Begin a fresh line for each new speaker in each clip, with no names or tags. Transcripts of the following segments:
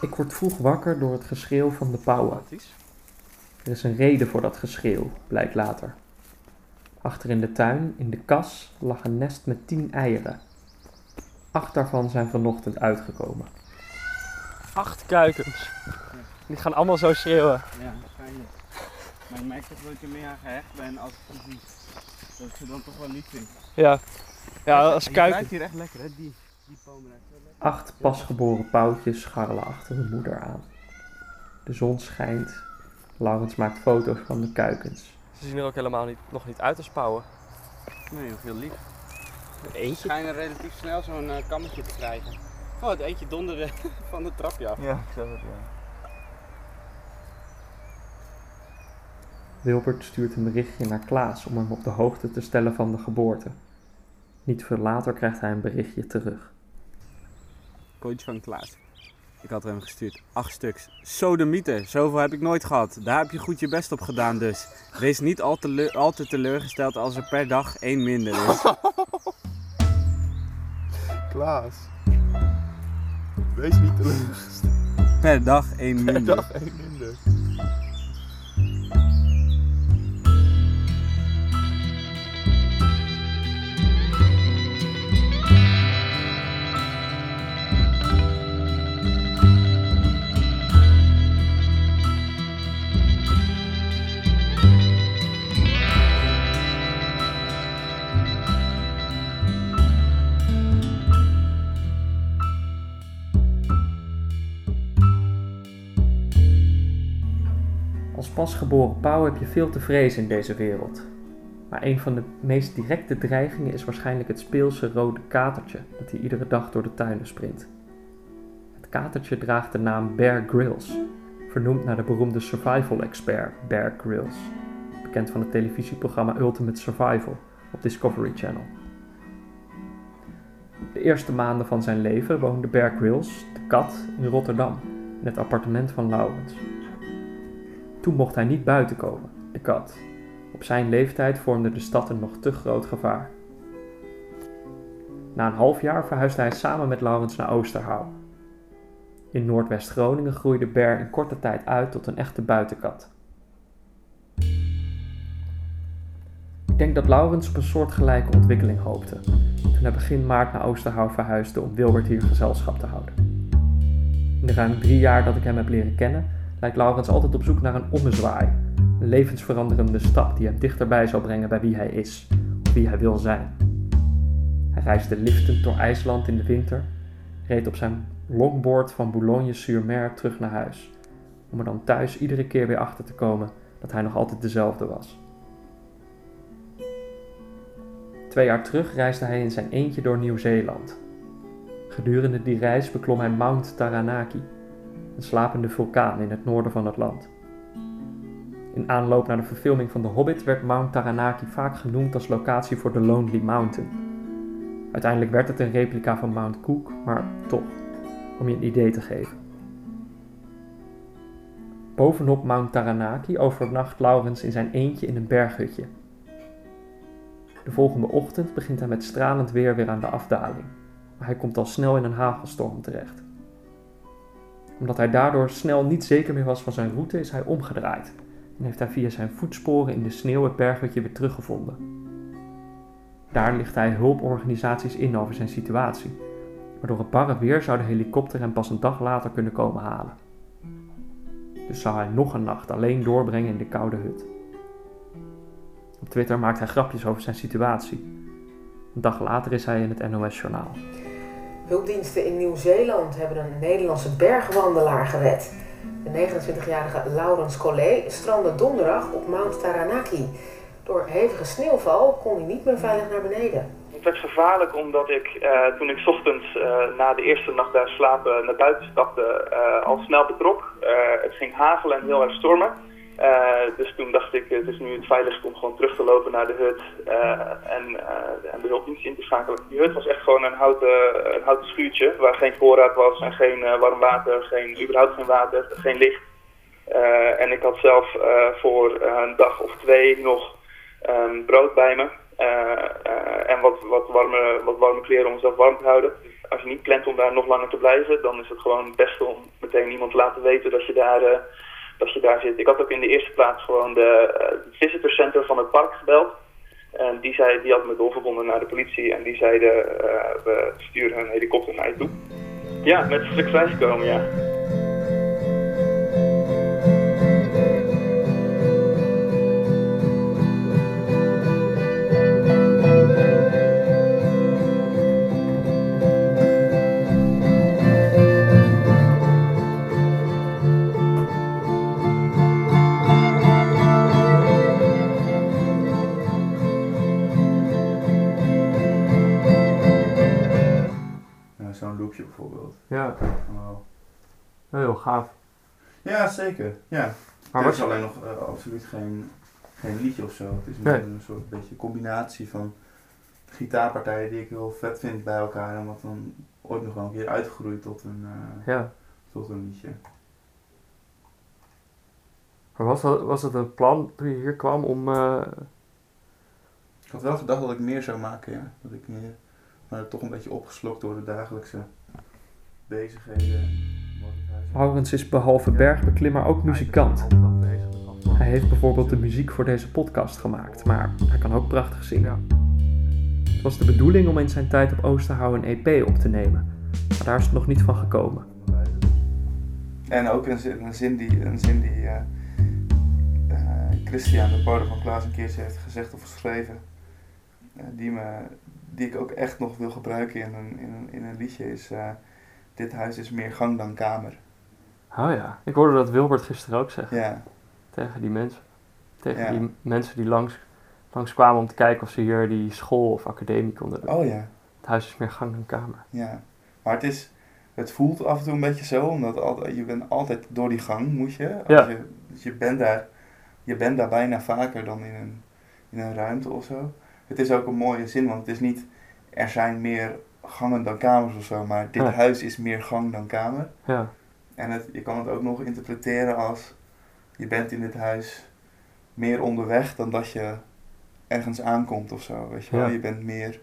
Ik word vroeg wakker door het geschreeuw van de pauwen. Er is een reden voor dat geschreeuw, blijkt later. Achter in de tuin, in de kas, lag een nest met tien eieren. Acht daarvan zijn vanochtend uitgekomen.
Acht kuikens. Die gaan allemaal zo schreeuwen.
Ja, waarschijnlijk. Maar ik merk toch dat ik er meer aan gehecht ben als ik zie. Dat ik ze dan toch wel lief vind.
Ja. Ja, als
En je
kuiken.
ruikt hier echt lekker, hè? Die,
Acht pasgeboren pauwtjes scharrelen achter hun moeder aan. De zon schijnt. Laurens maakt foto's van de kuikens.
Ze zien er ook helemaal niet, nog niet uit als pauwen.
Nee, heel lief.
Een
Ze
eentje.
schijnen relatief snel zo'n eh, kammetje te krijgen. Oh, het eentje donderde van de trapje af.
Ja, ik zag het, ja.
Wilbert stuurt een berichtje naar Klaas om hem op de hoogte te stellen van de geboorte. Niet veel later krijgt hij een berichtje terug.
Coach van Klaas. Ik had hem gestuurd. Acht stuks. Sodemieter. Zoveel heb ik nooit gehad. Daar heb je goed je best op gedaan dus. Wees niet al te, al te teleurgesteld als er per dag één minder is.
Klaas. Wees niet teleurgesteld.
Per dag één
Per
minder.
dag één minder.
Als pasgeboren pauw heb je veel te vrezen in deze wereld. Maar een van de meest directe dreigingen is waarschijnlijk het speelse rode katertje dat hier iedere dag door de tuinen sprint. Het katertje draagt de naam Bear Grylls, vernoemd naar de beroemde survival expert Bear Grylls, bekend van het televisieprogramma Ultimate Survival op Discovery Channel. De eerste maanden van zijn leven woonde Bear Grylls, de kat, in Rotterdam, in het appartement van Laurens. Toen mocht hij niet buiten komen, de kat. Op zijn leeftijd vormde de stad een nog te groot gevaar. Na een half jaar verhuisde hij samen met Laurens naar Oosterhouw. In Noordwest-Groningen groeide Bear in korte tijd uit tot een echte buitenkat. Ik denk dat Laurens op een soortgelijke ontwikkeling hoopte, toen hij begin maart naar Oosterhouw verhuisde om Wilbert hier gezelschap te houden. In de ruim drie jaar dat ik hem heb leren kennen, lijkt Laurens altijd op zoek naar een ommezwaai. Een levensveranderende stap die hem dichterbij zal brengen bij wie hij is, of wie hij wil zijn. Hij reisde liftend door IJsland in de winter, reed op zijn longboard van Boulogne-sur-Mer terug naar huis, om er dan thuis iedere keer weer achter te komen dat hij nog altijd dezelfde was. Twee jaar terug reisde hij in zijn eentje door Nieuw-Zeeland. Gedurende die reis beklom hij Mount Taranaki, een slapende vulkaan in het noorden van het land. In aanloop naar de verfilming van The Hobbit werd Mount Taranaki vaak genoemd als locatie voor The Lonely Mountain. Uiteindelijk werd het een replica van Mount Cook, maar toch, om je een idee te geven. Bovenop Mount Taranaki overnacht Laurens in zijn eentje in een berghutje. De volgende ochtend begint hij met stralend weer weer aan de afdaling, maar hij komt al snel in een hagelstorm terecht omdat hij daardoor snel niet zeker meer was van zijn route, is hij omgedraaid en heeft hij via zijn voetsporen in de sneeuw het berghutje weer teruggevonden. Daar licht hij hulporganisaties in over zijn situatie, maar door het barre weer zou de helikopter hem pas een dag later kunnen komen halen. Dus zou hij nog een nacht alleen doorbrengen in de koude hut. Op Twitter maakt hij grapjes over zijn situatie. Een dag later is hij in het NOS-journaal.
Hulpdiensten in Nieuw-Zeeland hebben een Nederlandse bergwandelaar gered. De 29-jarige Laurens Collet strandde donderdag op Mount Taranaki. Door hevige sneeuwval kon hij niet meer veilig naar beneden.
Het werd gevaarlijk omdat ik, eh, toen ik ochtends eh, na de eerste nacht daar slapen naar buiten stapte, eh, al snel betrok. Het ging hagelen en heel erg stormen. Eh, dus toen dacht ik, het is nu het veiligst om gewoon terug te lopen naar de hut eh, en, eh, en de hulpdienst in te schakelen. Die hut was echt gewoon een houten, een houten schuurtje waar geen voorraad was en geen warm water, geen, überhaupt geen water, geen licht. En ik had zelf voor een dag of twee nog ehm, brood bij me. En wat, wat, warme, wat warme kleren om mezelf warm te houden. Als je niet plant om daar nog langer te blijven, dan is het gewoon het beste om meteen iemand laten weten dat je daar, dat je daar zit. Ik had ook in de eerste plaats gewoon de uh, visitor center van het park gebeld. En die, zei, die had me doorverbonden naar de politie en die zeiden we sturen een helikopter naar je toe. Ja, met vlucht komen, ja.
Ja,
zeker. Ja.
Maar
is alleen nog eh, absoluut geen, geen liedje of zo. Het is
Nee.
meer een soort beetje combinatie van gitaarpartijen die ik heel vet vind bij elkaar. En wat dan ooit nog wel een keer uitgroeit tot een, eh,
Ja.
tot een liedje.
Maar was dat, was het een plan toen je hier kwam om... eh,
Ik had wel gedacht dat ik meer zou maken, ja. Dat ik meer, maar toch een beetje opgeslokt door de dagelijkse bezigheden.
Laurens is behalve bergbeklimmer ook muzikant. Hij heeft bijvoorbeeld de muziek voor deze podcast gemaakt, maar hij kan ook prachtig zingen. Het was de bedoeling om in zijn tijd op Oosterhouw een EP op te nemen, maar daar is het nog niet van gekomen.
En ook een zin, een zin die, een zin die eh, eh, Christian, de partner van Klaas, een keertje heeft gezegd of geschreven. eh, die, me, die ik ook echt nog wil gebruiken in een, in een, in een liedje is... eh, dit huis is meer gang dan kamer.
Oh ja, ik hoorde dat Wilbert gisteren ook zeggen
Ja,
tegen die mensen. Tegen
Ja.
die mensen die langs, langs kwamen om te kijken of ze hier die school of academie konden doen.
oh ja,
Het huis is meer gang dan kamer.
ja. Maar het is... Het voelt af en toe een beetje zo, omdat altijd, je bent altijd door die gang, moet je. Als
Ja.
je, je, bent daar, je bent daar bijna vaker dan in een, in een ruimte of zo. Het is ook een mooie zin, want het is niet... Er zijn meer gangen dan kamers of zo, maar dit
Ja.
huis is meer gang dan kamer.
Ja,
En het, je kan het ook nog interpreteren als... Je bent in dit huis meer onderweg dan dat je ergens aankomt of zo, weet je wel.
Ja.
Je bent meer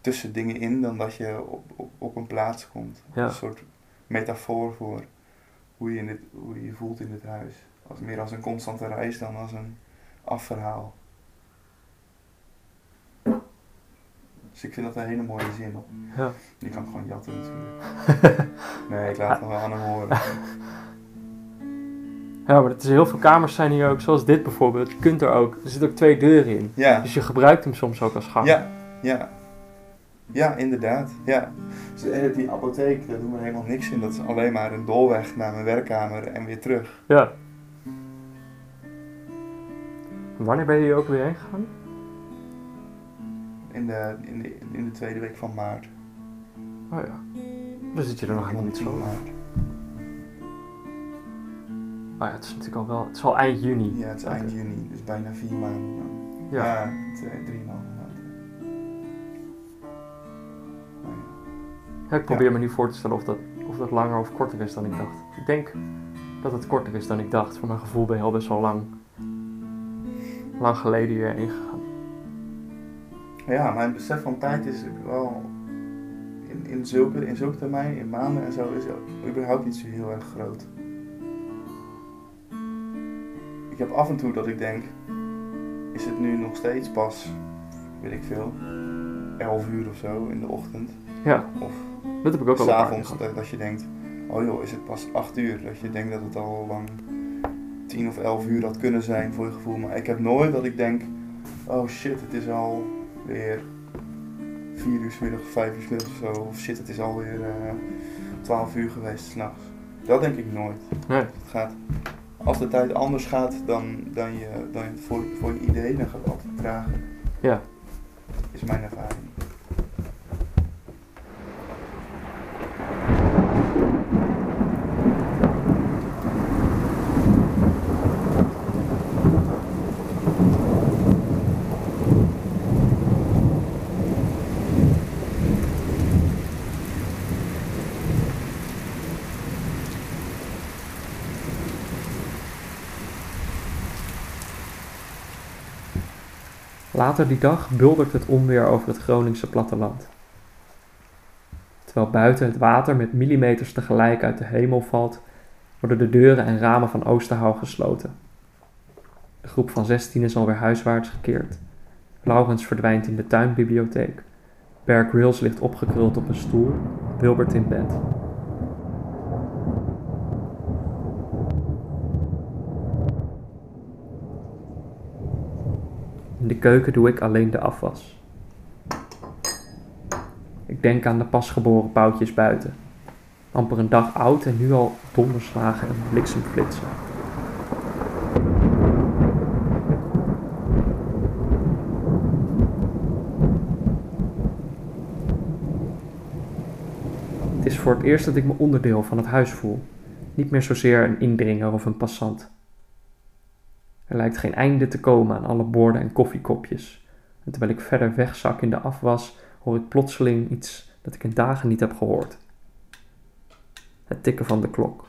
tussen dingen in dan dat je op, op, op een plaats komt.
Ja.
Een soort metafoor voor hoe je, in dit, hoe je je voelt in dit huis. Als, meer als een constante reis dan als een afverhaal. Dus ik vind dat een hele mooie zin.
ja.
Je kan het gewoon jatten natuurlijk. Nee, ik laat het nog wel aan hem horen.
ja, maar het is heel veel kamers zijn hier ook, zoals dit bijvoorbeeld. Je kunt er ook, er zitten ook twee deuren in.
Ja,
Dus je gebruikt hem soms ook als gang.
ja, ja. Ja, inderdaad. Ja. Dus eh, die apotheek, daar doen we helemaal niks in. Dat is alleen maar een doorweg naar mijn werkkamer en weer terug.
Ja. Wanneer ben je hier ook weer heen gegaan?
In de, in de, in de tweede week van maart.
Oh ja. Dan zit je er nog helemaal niet
10
zo.
maart.
Oh ja, het is natuurlijk al wel, het is al eind juni.
Ja, het is eind juni, dus bijna vier maanden.
Ja.
Ja, twee, drieënhalve maanden. Nou ja.
Ja, ik probeer me nu voor te stellen of dat, of dat langer of korter is dan ik dacht. Ik denk dat het korter is dan ik dacht. Voor mijn gevoel ben je al best wel lang, lang geleden hierheen gegaan.
Ja, mijn besef van tijd is wel in, in, zulke, in zulke termijn, in maanden en zo, is überhaupt niet zo heel erg groot. Ik heb af en toe dat ik denk, is het nu nog steeds pas, weet ik veel, 11 uur of zo in de ochtend?
Ja,
Of
dat heb ik ook al gehad.
dat, dat je denkt, oh joh, is het pas 8 uur? Dat je denkt dat het al lang 10 of 11 uur had kunnen zijn voor je gevoel. Maar ik heb nooit dat ik denk, oh shit, het is al weer 4 uur of 5 uur 's middags of zo. Of shit, het is alweer uh, 12 uur geweest s'nachts. Dat denk ik nooit.
Nee.
Het gaat, als de tijd anders gaat dan, dan, je, dan je- voor, voor je idee, dan gaat het altijd trager.
Ja.
Is mijn ervaring.
Later die dag buldert het onweer over het Groningse platteland. Terwijl buiten het water met millimeters tegelijk uit de hemel valt, worden de deuren en ramen van Oosterhout gesloten. De groep van 16 is alweer huiswaarts gekeerd. Laurens verdwijnt in de tuinbibliotheek. Bear Grylls ligt opgekruld op een stoel, Wilbert in bed. In de keuken doe ik alleen de afwas. Ik denk aan de pasgeboren pauwtjes buiten. Amper een dag oud en nu al donderslagen en bliksemflitsen. Het is voor het eerst dat ik me onderdeel van het huis voel. Niet meer zozeer een indringer of een passant. Er lijkt geen einde te komen aan alle borden en koffiekopjes. En terwijl ik verder wegzak in de afwas, hoor ik plotseling iets dat ik in dagen niet heb gehoord. Het tikken van de klok.